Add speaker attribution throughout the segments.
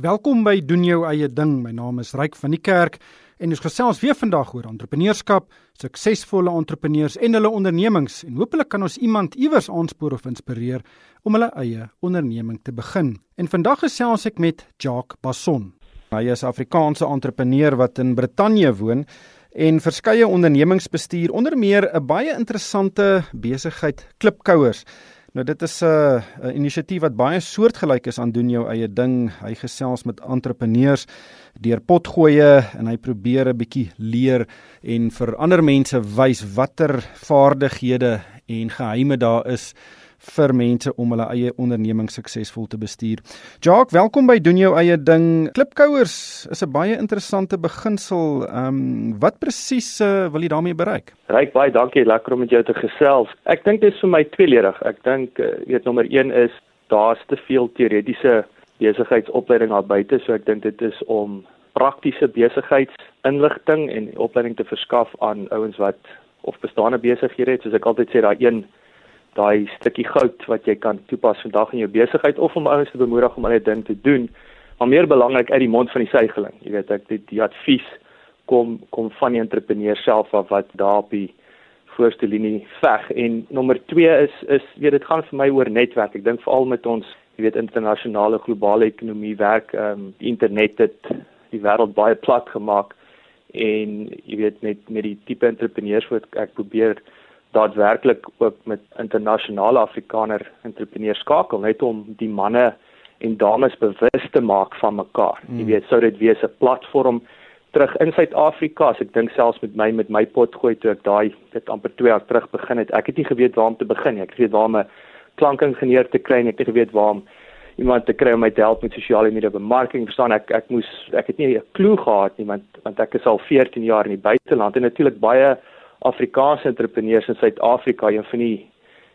Speaker 1: Welkom by doen jou eie ding. My naam is Ryk van die Kerk en ons gesels weer vandag oor entrepreneurskap, suksesvolle entrepreneurs en hulle ondernemings en hopelik kan ons iemand iewers aanspoor of inspireer om hulle eie onderneming te begin. En vandag gesels ek met Jacques Basson. Hy is 'n Afrikaanse entrepreneur wat in Brittanje woon en verskeie ondernemingsbestuur onder meer 'n baie interessante besigheid klipkouers. Nou dit is 'n uh, inisiatief wat baie soortgelyk is aan doen jou eie ding. Hy gesels met entrepreneurs deur potgoeie en hy probeer 'n bietjie leer en vir ander mense wys watter vaardighede en geheime daar is vir mense om hulle eie onderneming suksesvol te bestuur. Jacques, welkom by doen jou eie ding. Klipkouers is 'n baie interessante beginsel. Ehm um, wat presies uh, wil jy daarmee bereik?
Speaker 2: Ryk baie dankie, lekker om met jou te gesels. Ek dink dit is vir my tweeledig. Ek dink uh, weet nommer 1 is daar's te veel teoretiese besigheidsopleiding daar buite, so ek dink dit is om praktiese besigheidsinligting en opleiding te verskaf aan ouens wat of bestaande besighede het, soos ek altyd sê daai een daai stukkie goud wat jy kan toepas vandag in jou besigheid of om ouens te bemoedig om hulle ding te doen. Maar meer belangrik uit die mond van die suigeling. Jy weet ek dit die advies kom kom van die entrepreneur self af wat daar op die voorste linie veg en nommer 2 is is weet dit gaan vir my oor netwerk. Ek dink veral met ons jy weet internasionale globale ekonomie werk ehm um, die internet het die wêreld baie plat gemaak en jy weet met met die tipe entrepreneurs wat ek probeer daadwerklik ook met internasionale Afrikaner entrepreneurs skakel net om die manne en dames bewus te maak van mekaar. Mm. Jy weet, sou dit wees 'n platform terug in Suid-Afrika, as ek dink selfs met my met my pot gooi toe ek daai dit amper 2 jaar terug begin het. Ek het nie geweet waar om te begin nie. Ek het geweet waar om 'n klankingenieur te kry en ek het geweet waar om iemand te kry om my te help met sosiale media bemarking. Verstaan ek ek moes ek het nie 'n klou gehad nie want want ek is al 14 jaar in die buiteland en natuurlik baie Afrikaanse entrepreneurs in Suid-Afrika, een van die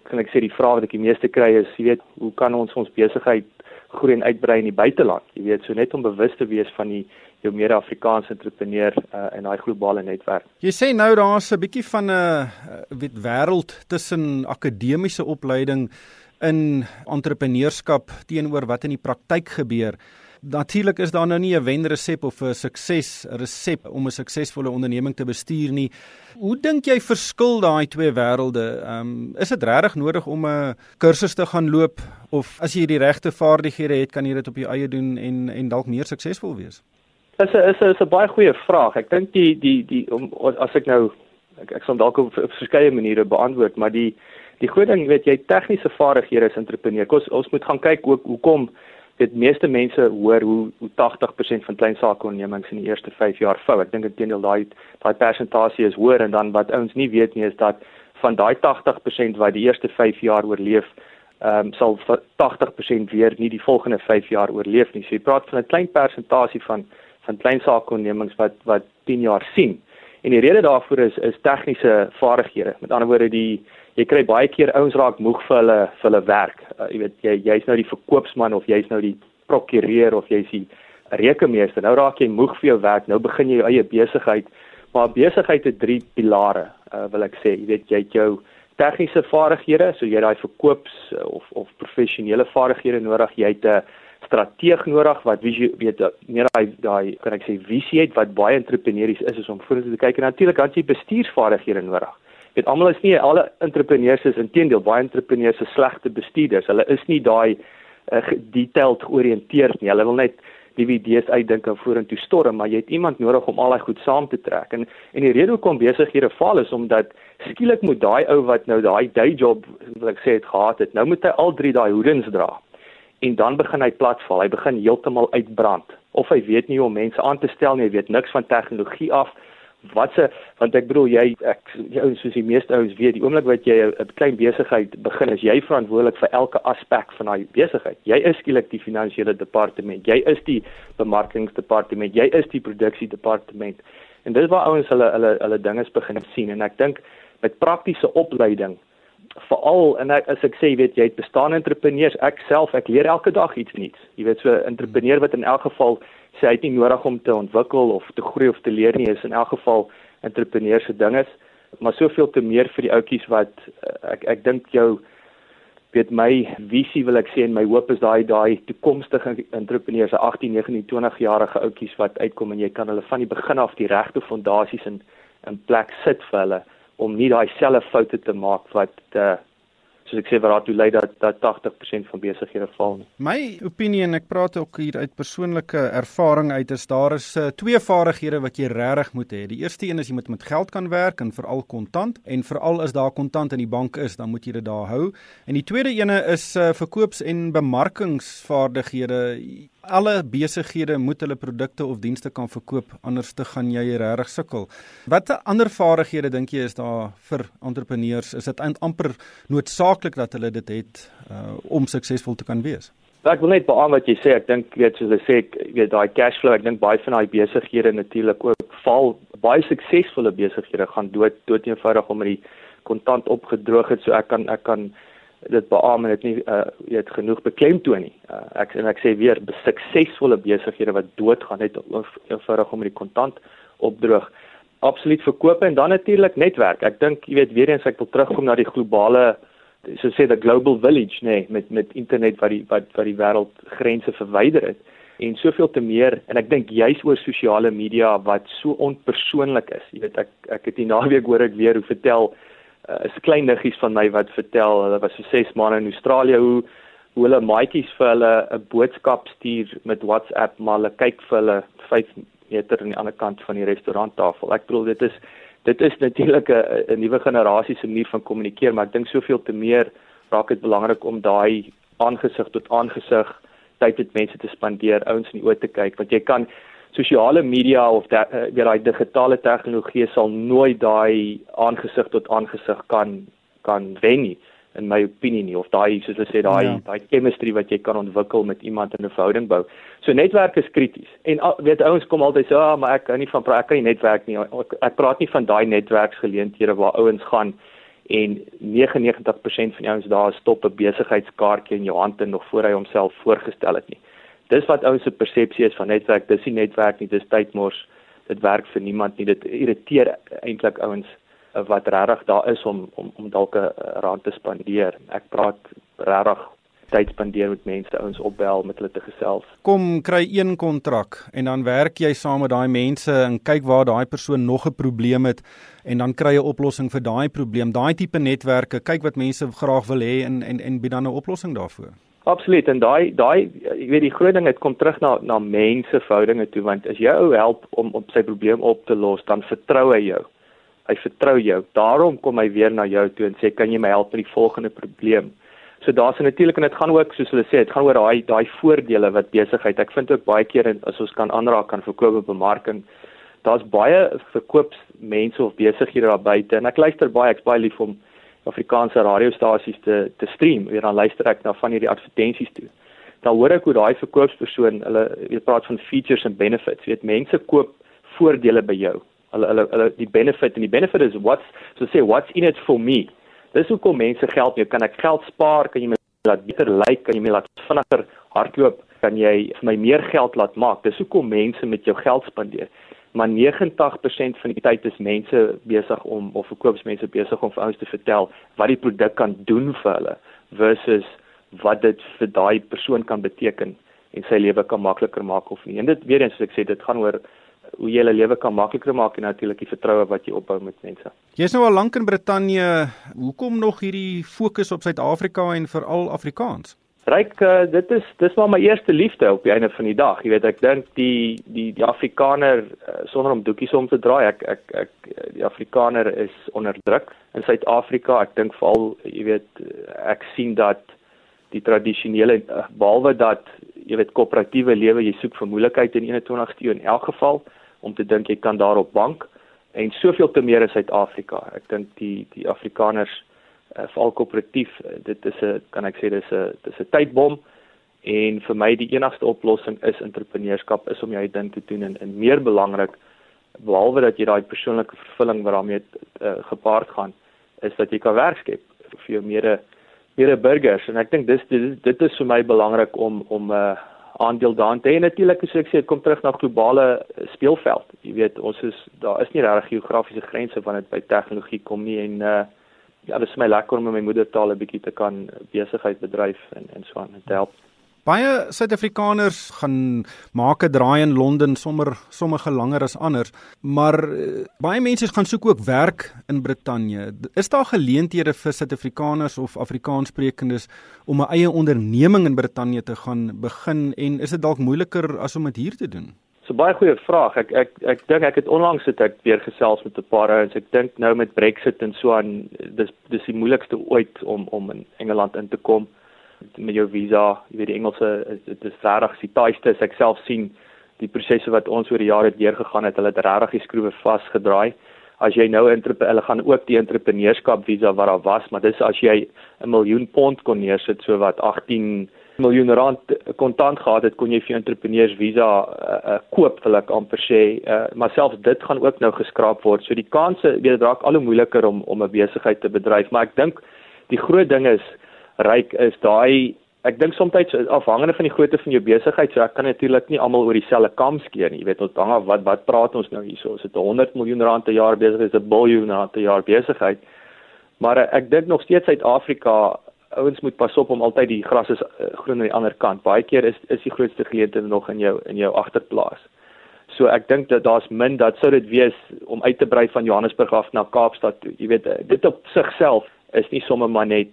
Speaker 2: kan ek sê die vrae wat ek die meeste kry is, jy weet, hoe kan ons ons besigheid groei en uitbrei in die buiteland? Jy weet, so net om bewus te wees van die jou meer Afrikaanse entrepreneur uh, in daai globale netwerk.
Speaker 1: Jy sê nou daar's 'n bietjie van 'n uh, weet wêreld tussen akademiese opleiding in entrepreneurskap teenoor wat in die praktyk gebeur. Natuurlik is daar nou nie 'n wenresep of 'n sukses resep om 'n suksesvolle onderneming te bestuur nie. Hoe dink jy verskil daai twee wêrelde? Ehm um, is dit regtig nodig om 'n kursus te gaan loop of as jy die regte vaardighede het, kan jy dit op jou eie doen en en dalk meer suksesvol wees?
Speaker 2: Dis 'n is 'n is 'n baie goeie vraag. Ek dink die die die om as ek nou ek, ek sal dalk op, op verskeie maniere beantwoord, maar die die groot ding, weet jy, tegniese vaardighede as entrepreneur. Ons ons moet gaan kyk ook hoekom dit meeste mense hoor hoe hoe 80% van klein sakeondernemings in die eerste 5 jaar vou. Ek dink intendeel daai daai persentasie is hoër en dan wat ouens nie weet nie is dat van daai 80% wat die eerste 5 jaar oorleef, ehm um, sal 80% weer nie die volgende 5 jaar oorleef nie. So jy praat van 'n klein persentasie van van klein sakeondernemings wat wat 10 jaar sien. En die rede daarvoor is is tegniese vaardighede. Met ander woorde die jy kry baie keer ouens raak moeg vir hulle vir hulle werk. Uh, jy weet jy jy's nou die verkoopsman of jy's nou die prokureur of jy's die rekenmeester. Nou raak jy moeg vir jou werk. Nou begin jy jou eie besigheid. Maar besigheid het drie pilare, uh, wil ek sê. Jy weet jy het jou tegniese vaardighede, so jy daai verkoops uh, of of professionele vaardighede nodig. Jy het 'n strateeg nodig wat wie weet meer daai daai kan ek sê visie het wat baie entrepreneurs is, is om vorentoe te kyk en natuurlik dan jy bestuursvaardighede nodig weet almal is nie alle entrepreneurs is intedeel baie entrepreneurs is slegte bestuurders. Hulle is nie daai uh, detailed georiënteerd nie. Hulle wil net DVD's uitdink en vorentoe storm, maar jy het iemand nodig om al daai goed saam te trek. En en die rede hoekom besighede faal is omdat skielik moet daai ou wat nou daai day job wil ek sê het gehad het, nou moet hy al drie daai hoedens dra. En dan begin hy platval. Hy begin heeltemal uitbrand. Of hy weet nie hoe om mense aan te stel nie, hy weet niks van tegnologie af wat se want ek bedoel jy ek ouens soos die meeste ouens weet die oomblik wat jy 'n klein besigheid begin is jy verantwoordelik vir elke aspek van daai besigheid. Jy is skielik die finansiële departement jy is die bemarkingsdepartement jy is die produksiedepartement. En dis waar ouens hulle hulle hulle dinge begin sien. En ek dink met praktiese opleiding veral en ek, as ek sê weet jy het bestaan entrepreneurs ek self ek leer elke dag iets nuuts. Jy weet so 'n entrepreneur wat in elk geval sê hy het nie nodig om te ontwikkel of te groei of te leer nie. Is in elk geval entrepreneurs se ding is maar soveel te meer vir die ouetjies wat eh, ek ek dink jou weet my visie wil ek sê en my hoop is daai daai toekomstige entrepreneurs, 18, 19, 20 jarige ouetjies wat uitkom en jy kan hulle van die begin af die regte fondasies in in plek sit vir hulle om nie daai selfe foute te maak wat uh, soos ek sê wat daartoe lei dat dat 80% van besighede val nie.
Speaker 1: My opinie en ek praat ook hier uit persoonlike ervaring uit is daar is uh, twee vaardighede wat jy regtig moet hê. Die eerste een is jy moet met geld kan werk en veral kontant en veral as daar kontant in die bank is, dan moet jy dit daar hou. En die tweede ene is uh, verkoops- en bemarkingsvaardighede alle besighede moet hulle produkte of dienste kan verkoop anders te gaan jy regtig sukkel. Watter ander vaardighede dink jy is daar vir entrepreneurs? Is dit amper noodsaaklik dat hulle dit het uh, om suksesvol te kan wees?
Speaker 2: Ek wil net beamoen wat jy sê. Ek dink weet soos jy sê, weet daai cash flow, ek dink baie van daai besighede natuurlik ook val baie suksesvolle besighede gaan dood dood eenvoudig omdat die kontant opgedroog het so ek kan ek kan dit beamoen dit nie uh weet genoeg beklemtoon nie. Uh, ek en ek sê weer suksesvolle besighede wat doodgaan net eenvoudig om die kontant opdroog. Absoluut verkoop en dan natuurlik netwerk. Ek dink jy weet weer eens ek wil terugkom na die globale so sê the global village nê nee, met met internet wat die wat wat die wêreld grense verwyder het en soveel te meer en ek dink juis oor sosiale media wat so onpersoonlik is. Jy weet ek ek het die naweek hoor ek weer hoe vertel uh, is klein niggies van my wat vertel hulle was vir 6 maande in Australië hoe hoe hulle maatjies vir hulle 'n boodskap stuur met WhatsApp maar hulle kyk vir hulle 5 meter aan die ander kant van die restauranttafel. Ek bedoel dit is dit is natuurlik 'n 'n nuwe generasie se manier van kommunikeer, maar ek dink soveel te meer raak dit belangrik om daai aangesig tot aangesig tyd met mense te spandeer, ouens in die oë te kyk, want jy kan sosiale media of da, uh, weer daai digitale tegnologie sal nooit daai aangesig tot aangesig kan kan wen nie in my opinie nie of daai soos hulle sê daai ja. daai chemistry wat jy kan ontwikkel met iemand in 'n verhouding bou. So netwerk is krities. En weet ouens kom altyd sê, "Ag, oh, maar ek kan nie van ek kan nie netwerk nie. Ek, ek praat nie van daai netwerksgeleenthede waar ouens gaan en 99% van die ouens daar stop 'n besigheidskaartjie in jou hand en nog voor hy homself voorgestel het nie dis wat ouens se persepsie is van netwerk. Dis nie netwerk nie, dis tydmors. Dit werk vir niemand nie. Dit irriteer eintlik ouens eh, wat regtig daar is om om om dalk 'n rand te spandeer. Ek praat regtig tyd spandeer met mense, ouens opbel met hulle te gesels.
Speaker 1: Kom kry een kontrak en dan werk jy saam met daai mense en kyk waar daai persoon nog 'n probleem het en dan kry jy 'n oplossing vir daai probleem. Daai tipe netwerke, kyk wat mense graag wil hê en en en bied dan 'n oplossing daarvoor.
Speaker 2: Absoluut en daai daai jy weet die groot ding het kom terug na na mense verhoudinge toe want as jy ou help om op sy probleem op te los dan vertrou hy jou. Hy vertrou jou. Daarom kom hy weer na jou toe en sê kan jy my help met die volgende probleem. So daar's natuurlik en dit gaan ook soos hulle sê dit gaan oor daai daai voordele wat besigheid. Ek vind ook baie keer as ons kan aanraak kan verkoop en bemarking. Daar's baie verkoopsmense of besighede daar buite en ek luister baie ek's baie lief om Afrikaanse radiostasies te te stream. Weer dan luister ek na van hierdie advertensies toe. Dan hoor ek hoe daai verkoopspersoon, hulle weet praat van features en benefits. Weet mense koop voordele by jou. Hulle hulle hulle die benefit en die benefit is what's so sê what's in it for me. Dis hoekom mense geld mee. Kan ek geld spaar? Kan jy my laat beter lyk? Like? Kan jy my laat vinniger hardloop? Kan jy vir my meer geld laat maak? Dis hoekom mense met jou geld spandeer maar 90% van die tyd is mense besig om of verkoopsmense besig om vir ouens te vertel wat die produk kan doen vir hulle versus wat dit vir daai persoon kan beteken en sy lewe kan makliker maak of nie. En dit weer eens soos ek sê, dit gaan oor hoe jy hulle lewe kan makliker maak en natuurlik die vertroue wat jy opbou met mense.
Speaker 1: Jy's nou al lank in Brittanje. Hoekom nog hierdie fokus op Suid-Afrika en veral Afrikaans?
Speaker 2: Ryk uh, dit is dis maar my eerste liefde op die einde van die dag. Jy weet ek dink die die die Afrikaner uh, sonder om doekies om te draai, ek ek ek die Afrikaner is onderdruk in Suid-Afrika. Ek dink veral jy weet ek sien dat die tradisionele uh, behalwe dat jy weet koöperatiewe lewe jy soek vir moeilikheid in 21ste eeu in elk geval om te dink jy kan daarop bank en soveel te meer in Suid-Afrika. Ek dink die die Afrikaners uh, veral koöperatief uh, dit is 'n kan ek sê dis 'n dis 'n tydbom. En vir my die enigste oplossing is entrepreneurskap is om jou ding te doen en, en meer belangrik behalwe dat jy daai persoonlike vervulling wat daarmee uh, gepaard gaan is dat jy kan werk skep vir jou mede mede burgers. En ek dink dis dit, dit is vir my belangrik om om 'n uh, aandeel daarin te hê. Natuurlik as ek sê kom terug na globale speelveld. Jy weet ons is daar is nie regtig geografiese grense wanneer dit by tegnologie kom nie en uh, ja, dit is my lekker om in my moedertaal 'n bietjie te kan besigheid bedryf en en so aan te help.
Speaker 1: Baie Suid-Afrikaners gaan maak 'n draai in Londen sommer sommige langer as anders, maar uh, baie mense gaan soek ook werk in Brittanje. Is daar geleenthede vir Suid-Afrikaners of Afrikaanssprekendes om 'n eie onderneming in Brittanje te gaan begin en is dit dalk moeiliker as om dit hier te doen?
Speaker 2: So baie goeie vraag. Ek ek ek dink ek het onlangs het ek weer gesels met 'n paar ouens. Ek dink nou met Brexit en so aan dis dis die moeilikste ooit om om in Engeland in te kom met jou visa. Jy weet die Engelse dit is regtig die taaiste as ek self sien die prosesse wat ons oor die jare deurgegaan het. Hulle het regtig die skroewe vasgedraai. As jy nou entrepreneur hulle gaan ook die entrepreneurskap visa wat daar was, maar dis as jy 'n miljoen pond kon neersit so wat 18 miljoen rand kontant gehad het, kon jy vir entrepreneurs visa uh, uh, koop, wil ek amper sê. Uh, maar selfs dit gaan ook nou geskraap word. So die kanse, weet dit raak al hoe moeiliker om om 'n besigheid te bedryf, maar ek dink die groot ding is ryk is daai ek dink soms afhangende van die grootte van jou besigheid, so ek kan natuurlik nie almal oor dieselfde kam skeer nie. Jy weet, ons hang af wat wat praat ons nou hierso? Is dit 100 miljoen rand per jaar besigheid, is dit 'n biljoen rand per jaar besigheid? Maar ek dink nog steeds Suid-Afrika ouens moet pas op om altyd die gras is uh, groen aan die ander kant. Baie keer is is die grootste geleentheid nog in jou in jou agterplaas. So ek dink dat daar's min dat sou dit wees om uit te brei van Johannesburg af na Kaapstad toe. Jy weet eh, dit op sigself is nie sommer maar net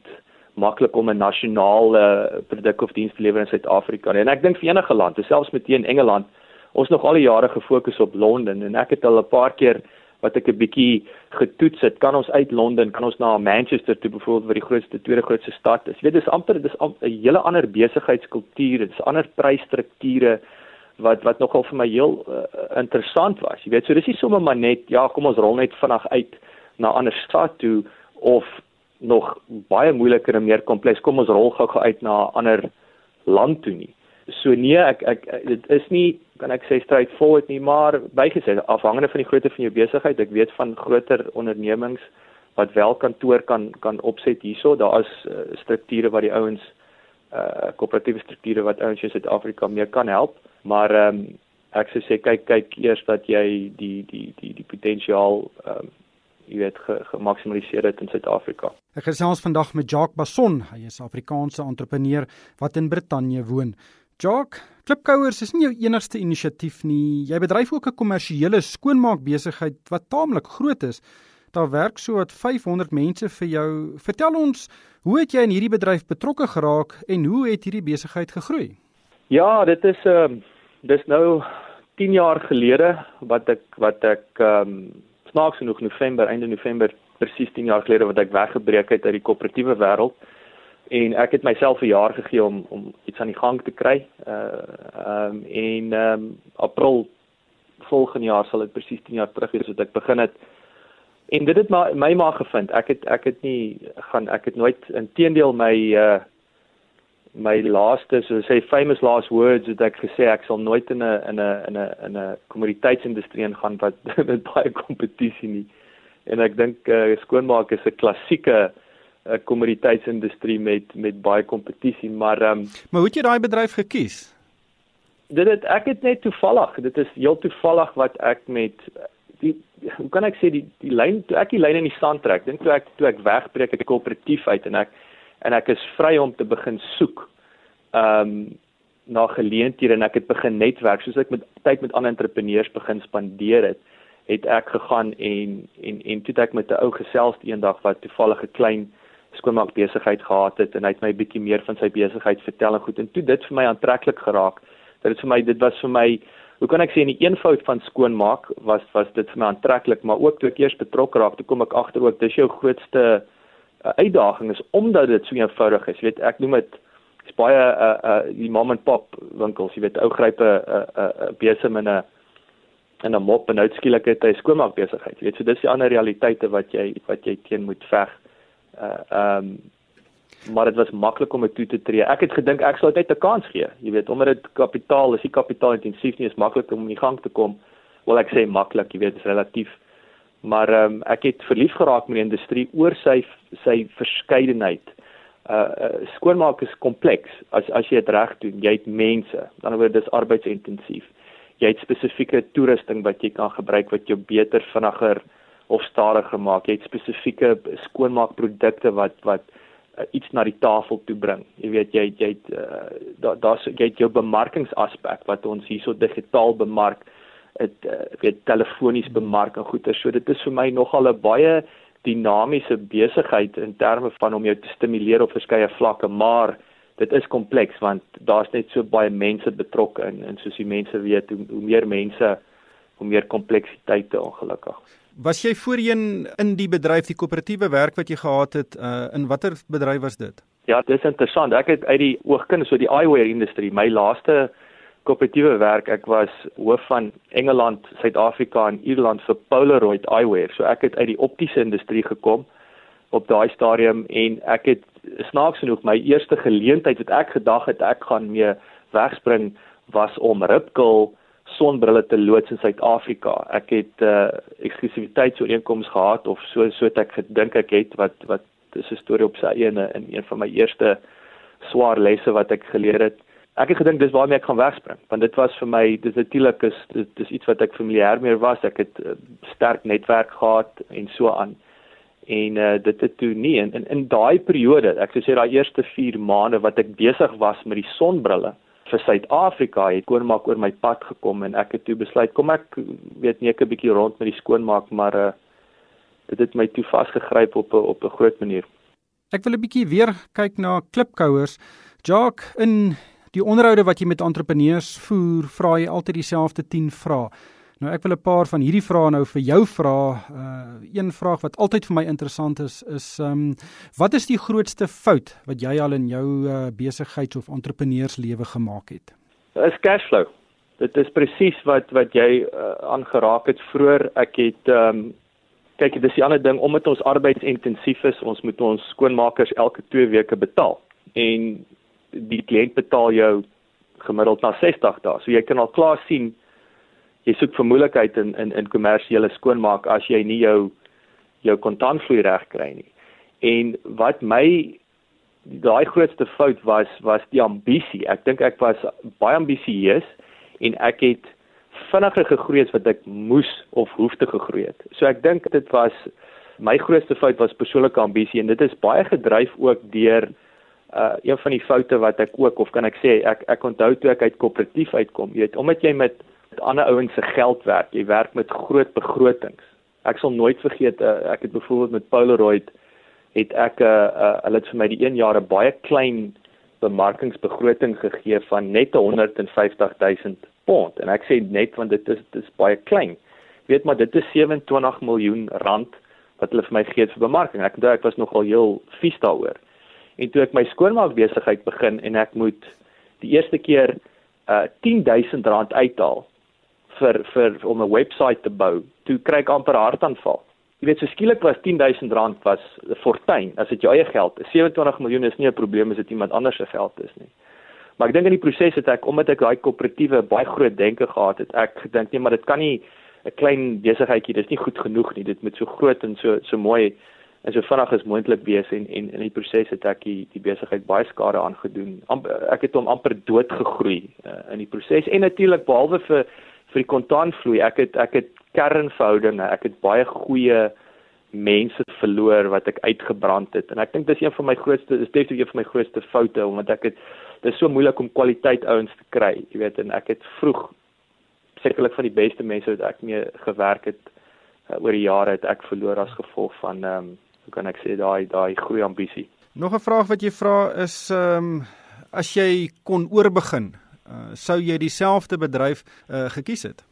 Speaker 2: maklik om 'n nasionale uh, produk of diens te lewer in Suid-Afrika nie. En ek dink vir enige land, selfs met teen Engeland, ons nog al die jare gefokus op Londen en ek het al 'n paar keer wat ek 'n bietjie getoets het, kan ons uit Londen, kan ons na Manchester toe byvoorbeeld wat die grootste tweede grootste stad is. Jy weet dis amper dis 'n hele ander besigheidskultuur, dit is ander prysstrukture wat wat nogal vir my heel uh, interessant was. Jy weet, so dis nie sommer maar net ja, kom ons rol net vinnig uit na ander stad toe of nog baie moeiliker en meer kompleks. Kom ons rol gou uit na 'n ander land toe nie. So nee, ek ek dit is nie kan ek sê straightforward nie, maar bygesê afhangende van die grootte van jou besigheid, ek weet van groter ondernemings wat wel kantoor kan kan opset hierso, daar is uh, strukture wat die ouens uh koöperatiewe strukture wat ouens in Suid-Afrika meer kan help, maar ehm um, ek sou sê kyk kyk eers dat jy die die die die potensiaal ehm um, jy weet gemaksimaliseer het in Suid-Afrika.
Speaker 1: Ek gesels vandag met Jacques Basson, hy is 'n Afrikaanse entrepreneur wat in Brittanje woon. Jock, Klipkouers is nie jou enigste inisiatief nie. Jy bedryf ook 'n kommersiële skoonmaakbesigheid wat taamlik groot is. Daar werk so wat 500 mense vir jou. Vertel ons, hoe het jy in hierdie bedryf betrokke geraak en hoe het hierdie besigheid gegroei?
Speaker 2: Ja, dit is ehm uh, dis nou 10 jaar gelede wat ek wat ek ehm um, snaaks genoeg November, einde November presies 10 jaar gelede wat ek weggebreek het uit die koöperatiewe wêreld en ek het myself 'n jaar gegee om om iets aan die gang te kry. Uh ehm um, en ehm um, April volgende jaar sal dit presies 10 jaar terug wees wat ek begin het. En dit het my my maar gevind. Ek het ek het nie gaan ek het nooit inteendeel my uh my laaste so sê famous last words het ek gesê ek sal nooit in 'n in 'n in 'n in 'n kommoditeitsindustrie ingaan wat met baie kompetisie nie. En ek dink uh, skoonmaak is 'n klassieke 'n kommoditeitsindustrie met met baie kompetisie, maar ehm um,
Speaker 1: Maar hoe het jy daai bedryf gekies?
Speaker 2: Dit het ek het net toevallig, dit is heel toevallig wat ek met die hoe kan ek sê die die lyn toe ek die lyn in die sand trek, dink toe ek toe ek wegbreek ek koöperatief uit en ek en ek is vry om te begin soek. Ehm um, na geleenthede en ek het begin netwerk soos ek met tyd met ander entrepreneurs begin spandeer het het ek gegaan en en en toe het ek met 'n ou gesels eendag wat toevallig 'n klein skoonmaak besigheid gehad het en hy het my bietjie meer van sy besigheid vertel en goed en toe dit vir my aantreklik geraak. Dit vir my dit was vir my hoe kan ek sê in die eenvoud van skoonmaak was was dit vir my aantreklik, maar ook toe ek eers betrokke raak, toe kom ek agter ook dis jou grootste uh, uitdaging is omdat dit so eenvoudig is. Jy weet, ek noem dit is baie uh uh die mom and pop winkels, jy weet, ou grype 'n uh, 'n uh, uh, besem in 'n en 'n mop en uitskielik het hy skoonmaak besigheid. Jy weet, so dis die ander realiteite wat jy wat jy teen moet veg uh um, maar dit was maklik om dit toe te tree. Ek het gedink ek sou net 'n kans gee. Jy weet, omdat dit kapitaal is, nie kapitaalintensief nie, is maklik om in die gang te kom. Wel ek sê maklik, jy weet, is relatief. Maar ehm um, ek het verlief geraak met die industrie oor sy sy verskeidenheid. Uh, uh skoonmaak is kompleks. As as jy dit reg doen, jy het mense. Aan die ander word dis arbeidsintensief. Jy het spesifieke toerusting wat jy kan gebruik wat jou beter vinniger of stadiger maak. Jy het spesifieke skoonmaakprodukte wat wat uh, iets na die tafel toe bring. Jy weet jy jy het uh, daar daar's jy het jou bemarkingsaspek wat ons hierso digitaal bemark dit uh, weet telefonies bemark en goeder. So dit is vir my nogal 'n baie dinamiese besigheid in terme van om jou te stimuleer op verskeie vlakke, maar dit is kompleks want daar's net so baie mense betrokke in en soos die mense weet hoe, hoe meer mense hoe meer kompleksiteite ongelukkig.
Speaker 1: Was jy voorheen in die bedryf die koöperatiewe werk wat jy gehad het uh, in watter bedryf was dit?
Speaker 2: Ja, dis interessant. Ek het uit die oogkunde so die eyewear industrie, my laaste koöperatiewe werk, ek was hoof van Engeland, Suid-Afrika en Ierland vir Polaroid eyewear. So ek het uit die optiese industrie gekom op daai stadium en ek het snaaks genoeg my eerste geleentheid wat ek gedag het ek gaan mee wegspring was om Ripkel sonbrille te loods in Suid-Afrika. Ek het 'n uh, eksklusiwiteitsooreenkoms gehad of so so het ek gedink ek het wat wat dis 'n storie op sy eie in een van my eerste swaar lesse wat ek geleer het. Ek het gedink dis waarmee ek gaan wegspring want dit was vir my dis natuurlik is dit is iets wat ek familier mee was. Ek het uh, sterk netwerk gehad en so aan. En uh, dit het toe nie in in, in daai periode, ek sou sê daai eerste 4 maande wat ek besig was met die sonbrille vir Suid-Afrika het skoonmaak oor my pad gekom en ek het toe besluit kom ek weet nie ek 'n bietjie rond met die skoonmaak maar uh, dit het my toe vasgegryp op 'n op 'n groot manier.
Speaker 1: Ek wil 'n bietjie weer kyk na klipkouers. Jock in die onderhoude wat jy met entrepreneurs voer, vra jy altyd dieselfde 10 vrae. Nou ek wil 'n paar van hierdie vrae nou vir jou vra. Uh een vraag wat altyd vir my interessant is is ehm um, wat is die grootste fout wat jy al in jou uh, besigheids of entrepreneurslewe gemaak het?
Speaker 2: Is cashflow. Dit is presies wat wat jy uh, aangeraak het vroeër. Ek het ehm um, kyk, dis die ander ding omdat ons arbeidsintensief is, ons moet ons skoonmakers elke 2 weke betaal. En die kliënt betaal jou gemiddeld na 60 dae. So jy kan al klaar sien jy soek vir moeilikheid in in in kommersiële skoonmaak as jy nie jou jou kontantvloei reg kry nie. En wat my daai grootste fout was was die ambisie. Ek dink ek was baie ambisieus en ek het vinniger gegroei as wat ek moes of hoef te gegroei het. So ek dink dit was my grootste fout was persoonlike ambisie en dit is baie gedryf ook deur uh een van die foute wat ek ook of kan ek sê ek ek onthou toe ek uit koöperatief uitkom, jy weet, omdat jy met ander ouens se geld werk. Jy werk met groot begrotings. Ek sal nooit vergeet uh, ek het byvoorbeeld met Polaroid het ek 'n uh, uh, hulle het vir my die 1 jaar 'n baie klein bemarkingsbegroting gegee van net 150 000 pond en ek sê net want dit is dit is baie klein. Weet maar dit is 27 miljoen rand wat hulle vir my gee vir bemarking. Ek dink ek was nogal heel vies daaroor. En toe ek my skoonmaak besigheid begin en ek moet die eerste keer uh 10000 rand uithaal vir vir om 'n webwerf te bou, toe kry ek amper hartaanval. Jy weet, so skielik was 10000 rand was 'n fortuin as dit jou eie geld is. 27 miljoen is nie 'n probleem as dit iemand anders se geld is nie. Maar ek dink in die proses het ek omdat ek daai koöperatiewe baie groot denke gehad het, ek gedink nee, maar dit kan nie 'n klein besigheidjie, dis nie goed genoeg nie. Dit moet so groot en so so mooi en so vinnig as moontlik wees en en in die proses het ek die, die besigheid baie skade aangedoen. Amp, ek het hom amper dood gegroei uh, in die proses en natuurlik behalwe vir vir die kontantvloei. Ek het ek het kernverhoudinge, ek het baie goeie mense verloor wat ek uitgebrand het en ek dink dis een van my grootste dis definitief een van my grootste foute omdat ek het dis so moeilik om kwaliteit ouens te kry, jy weet en ek het vroeg sekerlik van die beste mense wat ek mee gewerk het uh, oor die jare het ek verloor as gevolg van ehm um, hoe kan ek sê daai daai groei ambisie.
Speaker 1: Nog 'n vraag wat jy vra is ehm um, as jy kon oorbegin Uh, sou jy dieselfde bedryf uh, gekies het?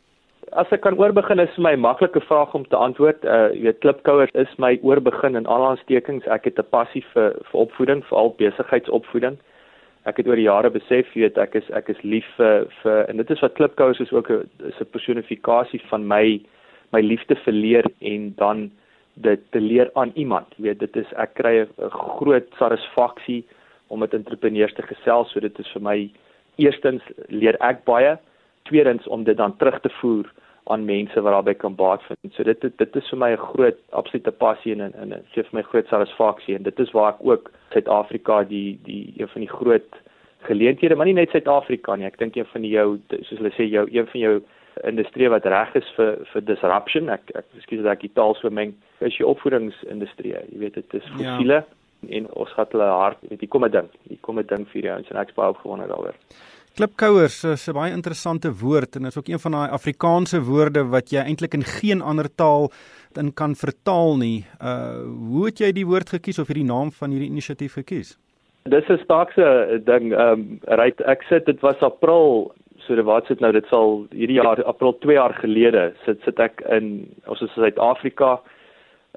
Speaker 2: As ek kan oorbegin is vir my maklike vraag om te antwoord. Uh jy weet klipkouers is my oorbegin in al aanstekings. Ek het 'n passie vir vir opvoeding, veral besigheidsopvoeding. Ek het oor die jare besef, jy weet, ek is ek is lief vir vir en dit is wat klipkouers is ook 'n is 'n personifikasie van my my liefde vir leer en dan dit te leer aan iemand. Jy weet, dit is ek kry 'n groot satisfaksie om met entrepreneurs te gesels, so dit is vir my eerstens leer ek baie, tweedens om dit dan terug te voer aan mense wat daarbey kan baat vind. So dit dit, dit is vir my 'n groot absolute passie en en, en gee vir my groot satisfaksie en dit is waar ek ook Suid-Afrika die die een van die groot geleenthede, maar nie net Suid-Afrika nie. Ek dink een van die jou soos hulle sê jou een van jou industrie wat reg is vir vir disruption. Ek ek ekskuus dat ek die taal so meng. Is jy opvoedingsindustrie. Jy weet dit is ja. fossiele ja. En ons gaan hulle hard, weet jy, kom 'n ding. Hier kom 'n ding vir jou en ek's baie opgewonde daaroor.
Speaker 1: Klipkouers is 'n baie interessante woord en dit is ook een van daai Afrikaanse woorde wat jy eintlik in geen ander taal in kan vertaal nie. Uh hoe het jy die woord gekies of hierdie naam van hierdie inisiatief gekies?
Speaker 2: Dis 'n staakse ding. Ehm um, right, ek sit dit was April So wat sit nou dit sal hierdie jaar April 2 jaar gelede sit sit ek in ons is in Suid-Afrika.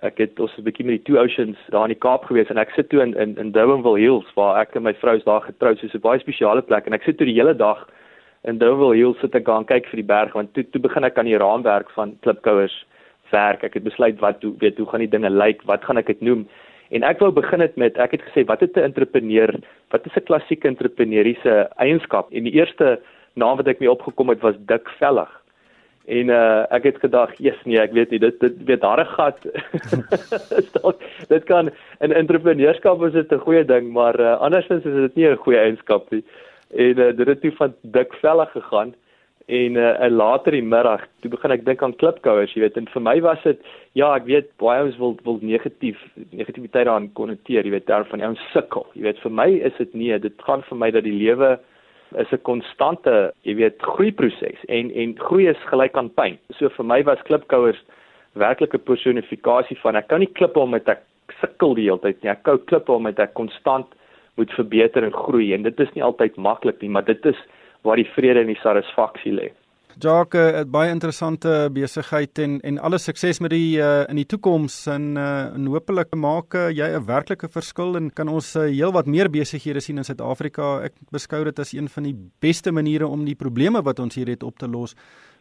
Speaker 2: Ek het ons 'n bietjie met die Two Oceans daar in die Kaap gewees en ek sit toe in in, in Durbanville Hills waar ek en my vrou is daar getroud. So 'n baie spesiale plek en ek sit toe die hele dag in Durbanville Hills sit ek gaan kyk vir die berg want toe toe begin ek aan die raamwerk van klipkouers werk. Ek het besluit wat hoe weet hoe gaan die dinge lyk? Wat gaan ek dit noem? En ek wou begin het met ek het gesê wat het 'n entrepreneur? Wat is 'n klassieke entrepreneuriese eienskap? En die eerste naam wat ek mee opgekom het was dik vellig. En uh ek het gedag, "Jesus nee, ek weet nie, dit dit weet harde gat." dit kan in entrepreneurskap is dit 'n goeie ding, maar uh, andersins is dit nie 'n goeie eienskap nie. En uh, dit het toe van dik vellig gegaan en uh, later die middag toe begin ek dink aan klipkouers jy weet en vir my was dit ja ek weet baie ons wil wil negatief negativiteit daaraan konnoteer jy weet daar van jou sukkel jy weet vir my is dit nie dit gaan vir my dat die lewe is 'n konstante, jy weet, groeiproses en en groei is gelyk aan pyn. So vir my was klipkouers werklik 'n personifikasie van ek kan nie klippe om met ek sukkel die hele tyd nie. Ek kou klippe om met ek konstant moet verbeter en groei en dit is nie altyd maklik nie, maar dit is waar die vrede en die satisfaksie lê.
Speaker 1: Jacques, uh, baie interessante besigheid en en alle sukses met die uh, in die toekoms en uh, en hopelik maak uh, jy 'n werklike verskil en kan ons uh, heelwat meer besighede sien in Suid-Afrika. Ek beskou dit as een van die beste maniere om die probleme wat ons hier het op te los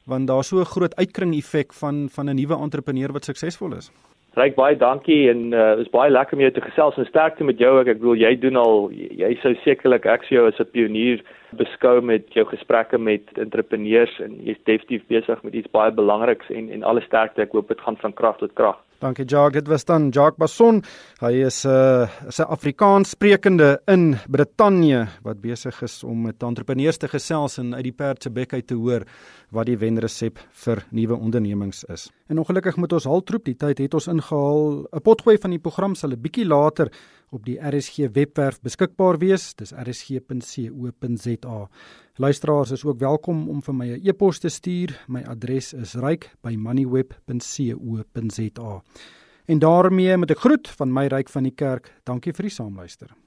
Speaker 1: want daar's so 'n groot uitkring effek van van 'n nuwe entrepreneur wat suksesvol is.
Speaker 2: Ryk baie dankie en uh, is baie lekker om jou te gesels en sterkte met jou. Ek, ek bedoel jy doen al jy sou sekerlik ek sou jou as 'n pionier beskou met jou gesprekke met entrepreneurs en jy's definitief besig met iets baie belangriks en en alle sterkte. Ek hoop dit gaan van krag tot krag.
Speaker 1: Dankie Jacques. Dit was dan Jacques Basson. Hy is 'n uh, 'n Afrikaans sprekende in Brittanje wat besig is om met entrepreneurs te gesels en uit die perd se bek uit te hoor wat die wenresep vir nuwe ondernemings is. En ongelukkig moet ons haltroep, die tyd het ons ingehaal. 'n Potgooi van die program sal 'n bietjie later op die RSG webwerf beskikbaar wees. Dis rsg.co.za. Luisteraars is ook welkom om vir my 'n e-pos te stuur. My adres is ryk@moneyweb.co.za. En daarmee met 'n groet van my ryk van die kerk. Dankie vir die saamluister.